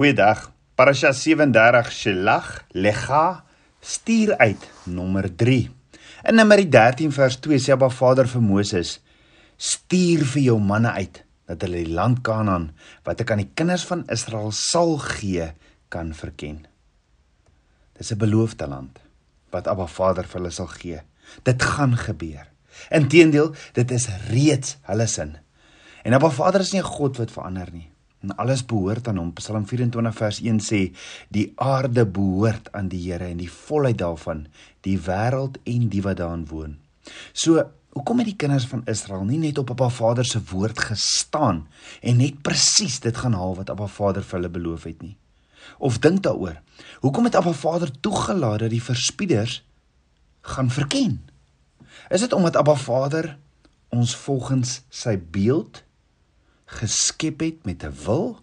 Goeiedag. Parasha 37 Shelach Lecha stuur uit nommer 3. In Numeri 13 vers 2 sê Abba Vader vir Moses: Stuur vir jou manne uit dat hulle die land Kanaan wat ek aan die kinders van Israel sal gee, kan verken. Dis 'n beloofde land wat Abba Vader vir hulle sal gee. Dit gaan gebeur. Inteendeel, dit is reeds hulle sin. En Abba Vader is nie 'n God wat verander nie. En alles behoort aan hom. Psalm 24 vers 1 sê: "Die aarde behoort aan die Here en die volheid daarvan, die wêreld en die wat daarin woon." So, hoekom het die kinders van Israel nie net op Abba Vader se woord gestaan en net presies dit gaan haal wat Abba Vader vir hulle beloof het nie? Of dink daaroor. Hoekom het Abba Vader toegelaat dat die verspieders gaan verken? Is dit omdat Abba Vader ons volgens sy beeld geskep het met 'n wil?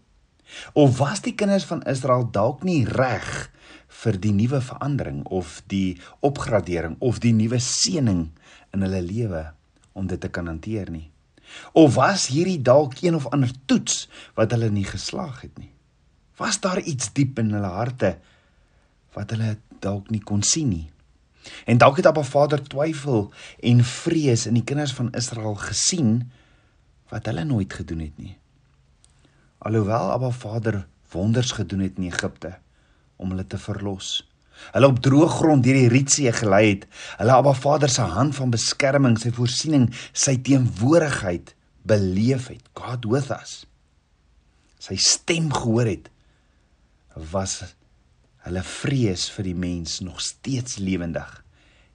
Of was die kinders van Israel dalk nie reg vir die nuwe verandering of die opgradering of die nuwe seëning in hulle lewe om dit te kan hanteer nie? Of was hierdie dalk een of ander toets wat hulle nie geslaag het nie? Was daar iets diep in hulle harte wat hulle dalk nie kon sien nie? En dalk het Abba Vader twyfel en vrees in die kinders van Israel gesien wat hulle nooit gedoen het nie. Alhoewel Abba Vader wonders gedoen het in Egipte om hulle te verlos. Hulle op droë grond deur die Rietsee gelei het. Hulle Abba Vader se hand van beskerming, sy voorsiening, sy teenwoordigheid beleef het. God with us. Sy stem gehoor het was hulle vrees vir die mens nog steeds lewendig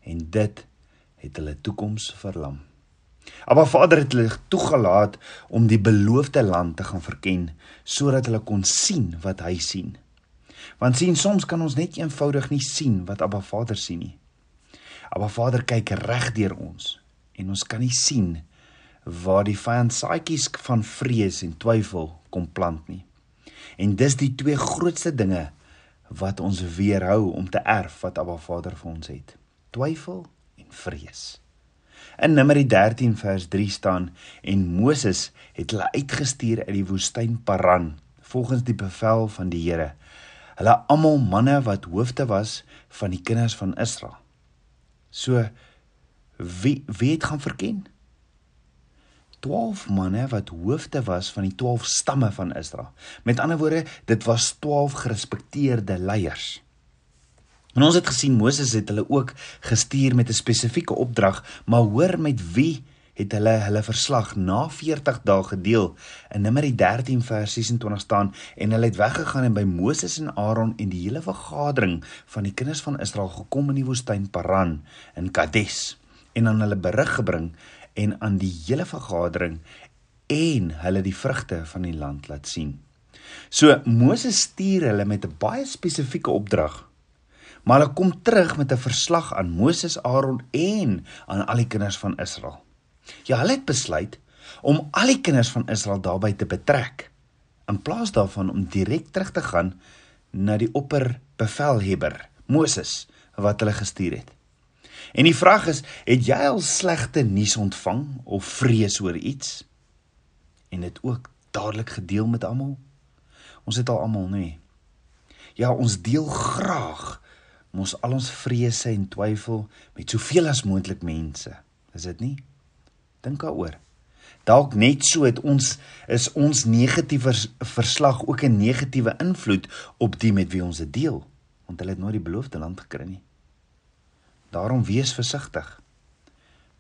en dit het hulle toekoms verlam. Maar Vader het hulle toegelaat om die beloofde land te gaan verken sodat hulle kon sien wat hy sien. Want sien soms kan ons net eenvoudig nie sien wat Abba Vader sien nie. Abba Vader kyk reg deur ons en ons kan nie sien waar die vyand saaitjies van vrees en twyfel kom plant nie. En dis die twee grootste dinge wat ons weerhou om te erf wat Abba Vader vir ons het. Twyfel en vrees. In Numeri 13 vers 3 staan en Moses het hulle uitgestuur uit die woestyn Paran volgens die bevel van die Here. Hulle almal manne wat hoofde was van die kinders van Israel. So wie wie het gaan verken? 12 manne wat hoofde was van die 12 stamme van Israel. Met ander woorde, dit was 12 gerespekteerde leiers. En ons het gesien Moses het hulle ook gestuur met 'n spesifieke opdrag, maar hoor met wie het hulle hulle verslag na 40 dae gedeel. In Numeri 13 vers 26 staan en hulle het weggegaan en by Moses en Aaron en die hele vergadering van die kinders van Israel gekom in die woestyn Paran in Kades en aan hulle berig gebring en aan die hele vergadering en hulle die vrugte van die land laat sien. So Moses stuur hulle met 'n baie spesifieke opdrag maar hulle kom terug met 'n verslag aan Moses, Aaron en aan al die kinders van Israel. Ja, hulle het besluit om al die kinders van Israel daarbey te betrek in plaas daarvan om direk terug te gaan na die opperbevelhebber, Moses, wat hulle gestuur het. En die vraag is, het jy al slegte nuus ontvang of vrees oor iets en dit ook dadelik gedeel met almal? Ons het al almal, nê? Nee. Ja, ons deel graag mos al ons vrese en twyfel met soveel as moontlik mense. Is dit nie? Dink daaroor. Dalk net so het ons is ons negatiewe verslag ook 'n negatiewe invloed op die met wie ons dit deel, want hulle het nooit die beloofde land gekry nie. Daarom wees versigtig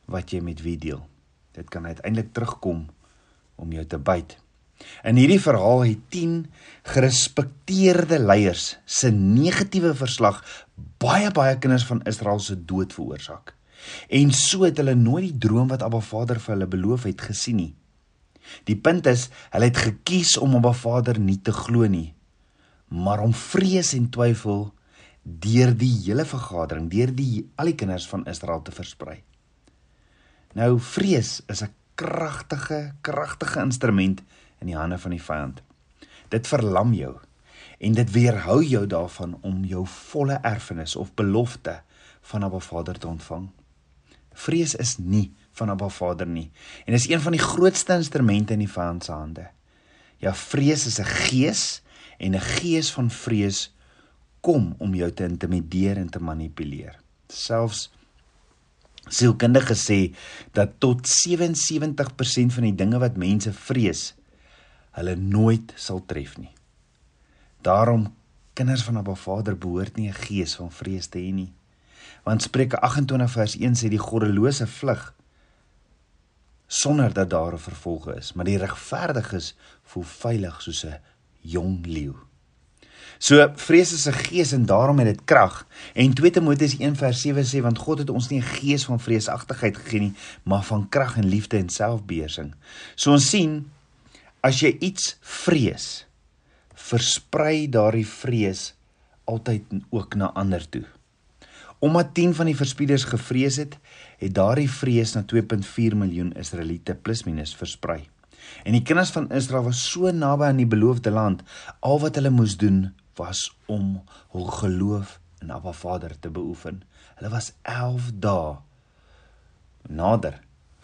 wat jy met wie deel. Dit kan uiteindelik terugkom om jou te byt. In hierdie verhaal het 10 gerespekteerde leiers se negatiewe verslag baie baie kinders van Israel se dood veroorsaak. En so het hulle nooit die droom wat Abba Vader vir hulle beloof het gesien nie. Die punt is, hulle het gekies om Abba Vader nie te glo nie, maar om vrees en twyfel deur die hele vergadering, deur die al die kinders van Israel te versprei. Nou vrees is 'n kragtige, kragtige instrument in die hande van die vyand. Dit verlam jou en dit weerhou jou daarvan om jou volle erfenis of belofte van Abba Vader te ontvang. Vrees is nie van Abba Vader nie en is een van die grootste instrumente in die vyand se hande. Ja, vrees is 'n gees en 'n gees van vrees kom om jou te intimideer en te manipuleer. Selfs sielkundiges sê dat tot 77% van die dinge wat mense vrees, hulle nooit sal tref nie. Daarom kinders van Abba Vader behoort nie 'n gees van vrees te hê nie. Want Spreuke 28 vers 1 sê die goddelose vlug sonder dat daar 'n vervolg is, maar die regverdiges voel veilig soos 'n jong leeu. So vrees is 'n gees en daarom het dit krag. En 2 Timoteus 1:7 sê want God het ons nie 'n gees van vreesagtigheid gegee nie, maar van krag en liefde en selfbeheersing. So ons sien as jy iets vrees, versprei daardie vrees altyd ook na ander toe. Omdat 10 van die verspieders gevrees het, het daardie vrees na 2.4 miljoen Israeliete plus minus versprei. En die kinders van Israel was so naby aan die beloofde land, al wat hulle moes doen was om hul geloof in Abba Vader te beoefen. Hulle was 11 dae nader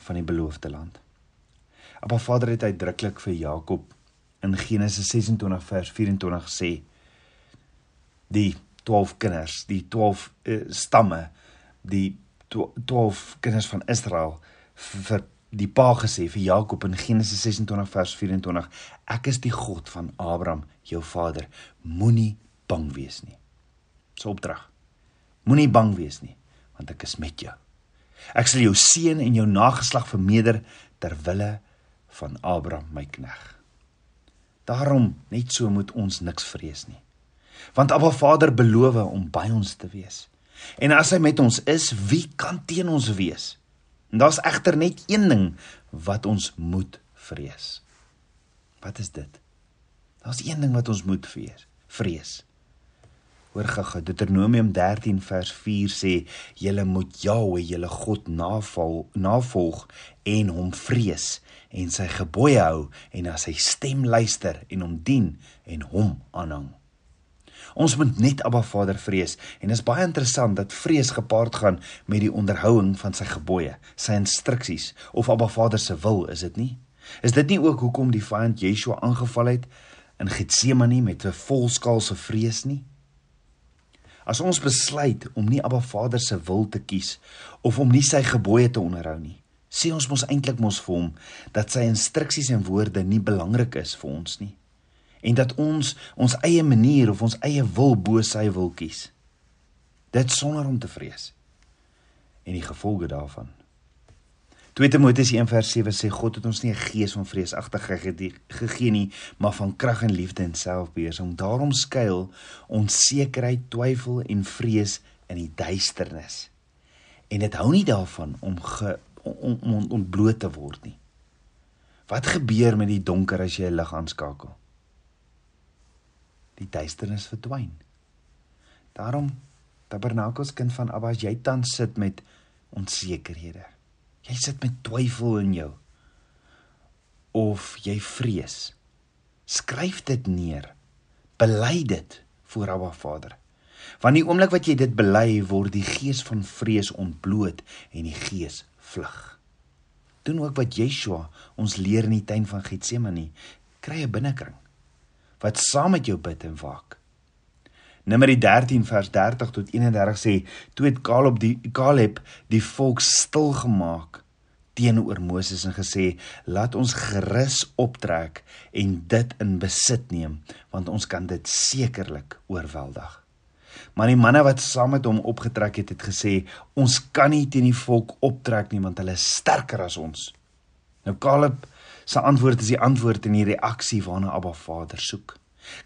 van die beloofde land. Abba Vader het uitdruklik vir Jakob in Genesis 26 vers 24 gesê die 12 kinders, die 12 uh, eh, stamme, die 12 kinders van Israel vir die pa gesê vir Jakob in Genesis 26 vers 24 ek is die God van Abraham jou vader. Moenie bang wees nie so opdrag. Moenie bang wees nie want ek is met jou. Ek sal jou seën en jou nageslag vermeerder ter wille van Abraham my knegg daarom net so moet ons niks vrees nie want Abba Vader beloof om by ons te wees en as hy met ons is wie kan teen ons wees En daar's egter net een ding wat ons moet vrees. Wat is dit? Daar's een ding wat ons moet vrees. Vrees. Hoor gaga Deuteronomium 13 vers 4 sê julle moet Jahwe julle God naval, navolg en hom vrees en sy gebooie hou en na sy stem luister en hom dien en hom aanhang. Ons moet net Abba Vader vrees en dit is baie interessant dat vrees gepaard gaan met die onderhouding van sy gebooie, sy instruksies of Abba Vader se wil, is dit nie? Is dit nie ook hoekom die vyand Yeshua aangeval het in Getsemane met 'n volskaalse vrees nie? As ons besluit om nie Abba Vader se wil te kies of om nie sy gebooie te onderhou nie, sê ons mos eintlik mos vir hom dat sy instruksies en woorde nie belangrik is vir ons nie en dat ons ons eie manier of ons eie wil bo sy wil kies. Dit sonder om te vrees. En die gevolge daarvan. 2 Timoteus 1:7 sê God het ons nie 'n gees van vreesagtigheid gegee nie, maar van krag en liefde en selfbeheersing. Daarom skuil onsekerheid, twyfel en vrees in die duisternis. En dit hou nie daarvan om ge, om, om ontbloot te word nie. Wat gebeur met die donker as jy 'n lig aanskakel? die duisternis verdwyn. Daarom Tabernakels kind van Abba, jy tans sit met onsekerhede. Jy sit met twyfel in jou of jy vrees. Skryf dit neer. Bely dit voor Abba Vader. Want die oomblik wat jy dit bely, word die gees van vrees ontbloot en die gees vlug. Doen ook wat Yeshua ons leer in die tuin van Getsemane. Kry 'n binnekring wat saam met jou bid en waak. Numeri 13 vers 30 tot 31 sê: "Toe het Kaleb die Kaleb die volk stil gemaak teenoor Moses en gesê: "Laat ons gerus optrek en dit in besit neem, want ons kan dit sekerlik oorweldig." Maar die manne wat saam met hom opgetrek het, het gesê: "Ons kan nie teen die volk optrek nie, want hulle is sterker as ons." Nou Kaleb se antwoord is die antwoord in die reaksie waarna Abba Vader soek.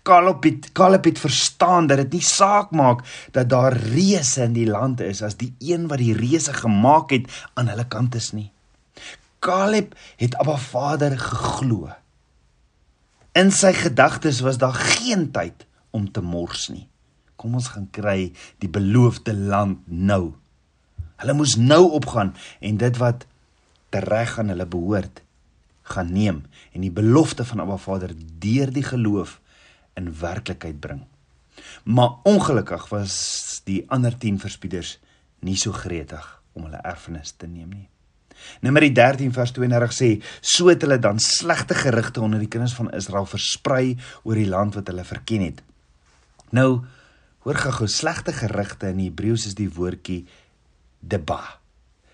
Kaleb het Kaleb het verstaan dat dit nie saak maak dat daar reëse in die land is as die een wat die reëse gemaak het aan hulle kant is nie. Kaleb het Abba Vader geglo. In sy gedagtes was daar geen tyd om te mors nie. Kom ons gaan kry die beloofde land nou. Hulle moes nou opgaan en dit wat tereg aan hulle behoort gaan neem en die belofte van Abba Vader deur die geloof in werklikheid bring. Maar ongelukkig was die ander 10 verspieders nie so gretig om hulle erfenis te neem nie. Numeri 13 vers 32 sê: "So het hulle dan slegte gerugte onder die kinders van Israel versprei oor die land wat hulle verken het." Nou, hoor gou-gou, slegte gerugte in Hebreëus is die woordjie deba.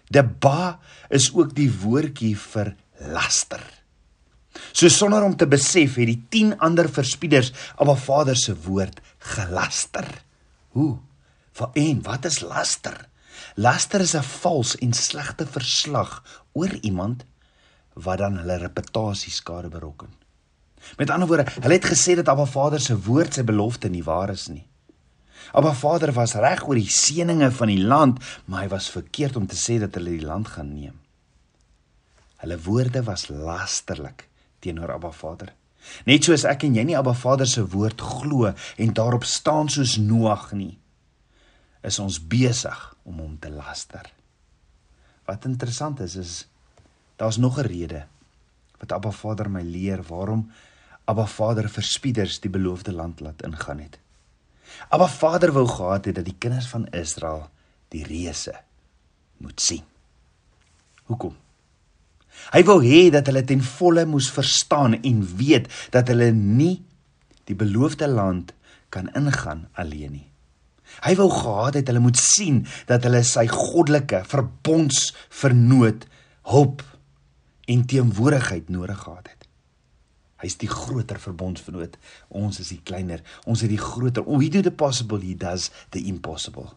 Deba is ook die woordjie vir laster. So sonder om te besef het die 10 ander verspieders Abba Vader se woord gelaster. Hoe? Vir en wat is laster? Laster is 'n vals en slegte verslag oor iemand wat dan hulle reputasie skade berokken. Met ander woorde, hulle het gesê dat Abba Vader se woord sy belofte nie waar is nie. Abba Vader was reg oor die seëninge van die land, maar hy was verkeerd om te sê dat hulle die land gaan neem. Hulle woorde was lasterlik teenoor Abba Vader. Net soos ek en jy nie Abba Vader se woord glo en daarop staan soos Noag nie, is ons besig om hom te laster. Wat interessant is is daar's nog 'n rede wat Abba Vader my leer waarom Abba Vader verspieders die beloofde land laat ingaan het. Abba Vader wou gehad het dat die kinders van Israel die reëse moet sien. Hoekom? Hy wou hê dat hulle ten volle moes verstaan en weet dat hulle nie die beloofde land kan ingaan alleen nie. Hy wou gehad het hulle moet sien dat hulle sy goddelike verbondsvernoot hulp en teenwoordigheid nodig gehad het. Hy's die groter verbondsvernoot. Ons is die kleiner. Ons het die groter. Oh, he do the possible, he does the impossible.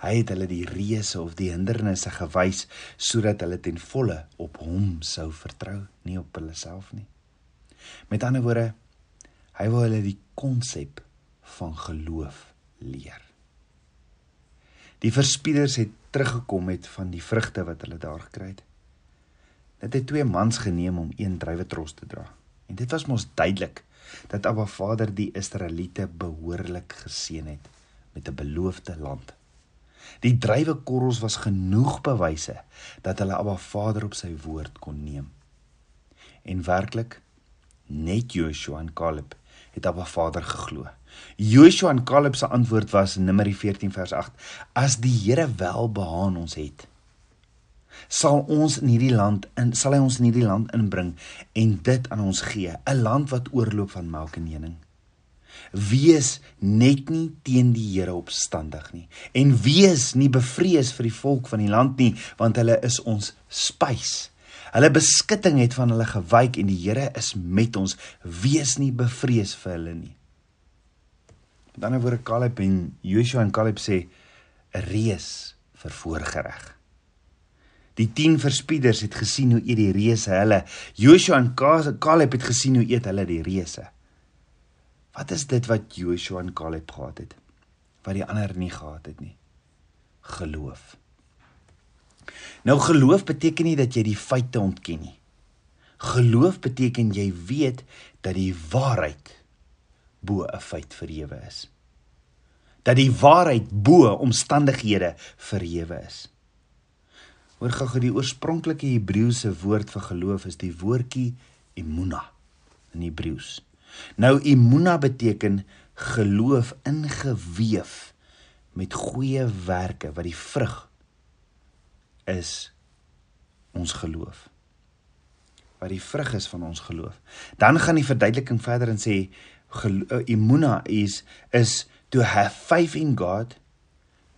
Hy het hulle die reëse of die hindernisse gewys sodat hulle ten volle op hom sou vertrou, nie op hulle self nie. Met ander woorde, hy wou hulle die konsep van geloof leer. Die verspieders het teruggekom met van die vrugte wat hulle daar gekry het. Dit het twee mans geneem om een druiwetros te dra. En dit was mos duidelik dat Abba Vader die Israeliete behoorlik geseën het met 'n beloofde land. Die druiwekorrels was genoeg bewyse dat hulle Abba Vader op sy woord kon neem. En werklik net Joshua en Caleb het Abba Vader geglo. Joshua en Caleb se antwoord was in Numeri 14 vers 8: As die Here wel behaan ons het, sal ons in hierdie land in sal hy ons in hierdie land inbring en dit aan ons gee, 'n land wat oorloop van melk en honing wees net nie teen die Here opstandig nie en wees nie bevrees vir die volk van die land nie want hulle is ons spys. Hulle beskutting het van hulle gewyk en die Here is met ons. Wees nie bevrees vir hulle nie. Met ander woorde Caleb en Joshua en Caleb sê 'n reus vir voorgereg. Die 10 verspieders het gesien hoe eet die reuse hulle. Joshua en Caleb het gesien hoe eet hulle die reuse. Wat is dit wat Joshua en Caleb gehad het wat die ander nie gehad het nie? Geloof. Nou geloof beteken nie dat jy die feite ontken nie. Geloof beteken jy weet dat die waarheid bo 'n feit verhewe is. Dat die waarheid bo omstandighede verhewe is. Hoor gou die oorspronklike Hebreëse woord vir geloof is die woordjie emuna in Hebreëus. Nou imuna beteken geloof ingeweef met goeie werke wat die vrug is ons geloof. Wat die vrug is van ons geloof. Dan gaan die verduideliking verder en sê imuna eh, is is to have faith in God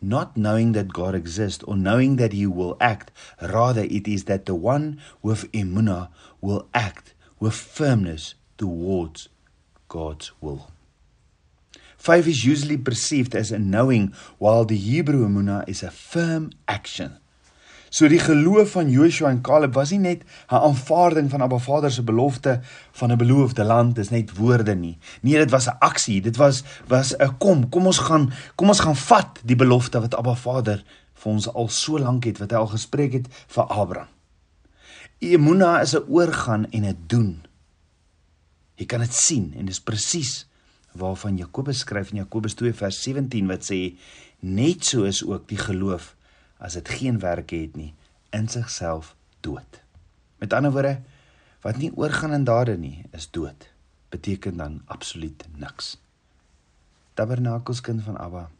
not knowing that God exists or knowing that he will act rather it is that the one with imuna will act with firmness towards God's will. Faith is usually perceived as a knowing while the Hebrew emuna is a firm action. So die geloof van Joshua en Caleb was nie net 'n aanvaarding van Abba Vader se belofte van 'n beloofde land, dis net woorde nie. Nee, dit was 'n aksie. Dit was was 'n kom, kom ons gaan, kom ons gaan vat die belofte wat Abba Vader vir ons al so lank het wat hy al gespreek het vir Abraham. Emuna is 'n oorgaan en 'n doen. Jy kan dit sien en dis presies waarvan Jakobus skryf in Jakobus 2 vers 17 wat sê net so is ook die geloof as dit geen werke het nie in sigself dood. Met ander woorde wat nie oorgaan in dade nie is dood. Beteken dan absoluut niks. Tabernakels kind van Abba.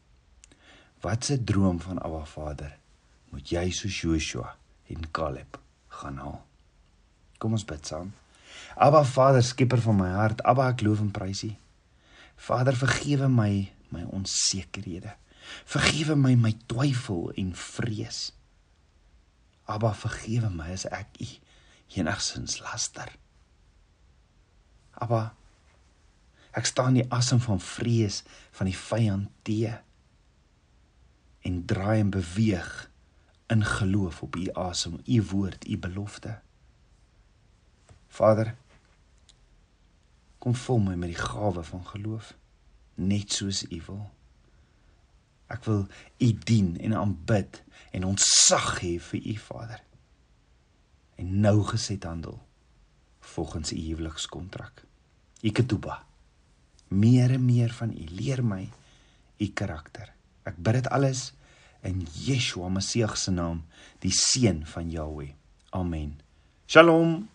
Wat 'n droom van Abba Vader. Moet jy soos Joshua en Caleb gaan haal. Kom ons bid saam. Abba Vader, skieper van my hart, Abba ek loof en prys U. Vader, vergewe my my onsekerhede. Vergewe my my twyfel en vrees. Abba, vergewe my as ek U enigsins laster. Abba, ek staan die asem van vrees van die vyand te en draai en beweeg in geloof op U asem, U woord, U belofte. Vader, kom vul my met die gawe van geloof, net soos U wil. Ek wil U dien en aanbid en ontsag hê vir U Vader. En nou geset handel volgens U huwelikskontrak. Iketuba. Meer en meer van U leer my U karakter. Ek bid dit alles in Yeshua Messie se naam, die seun van Jahweh. Amen. Shalom.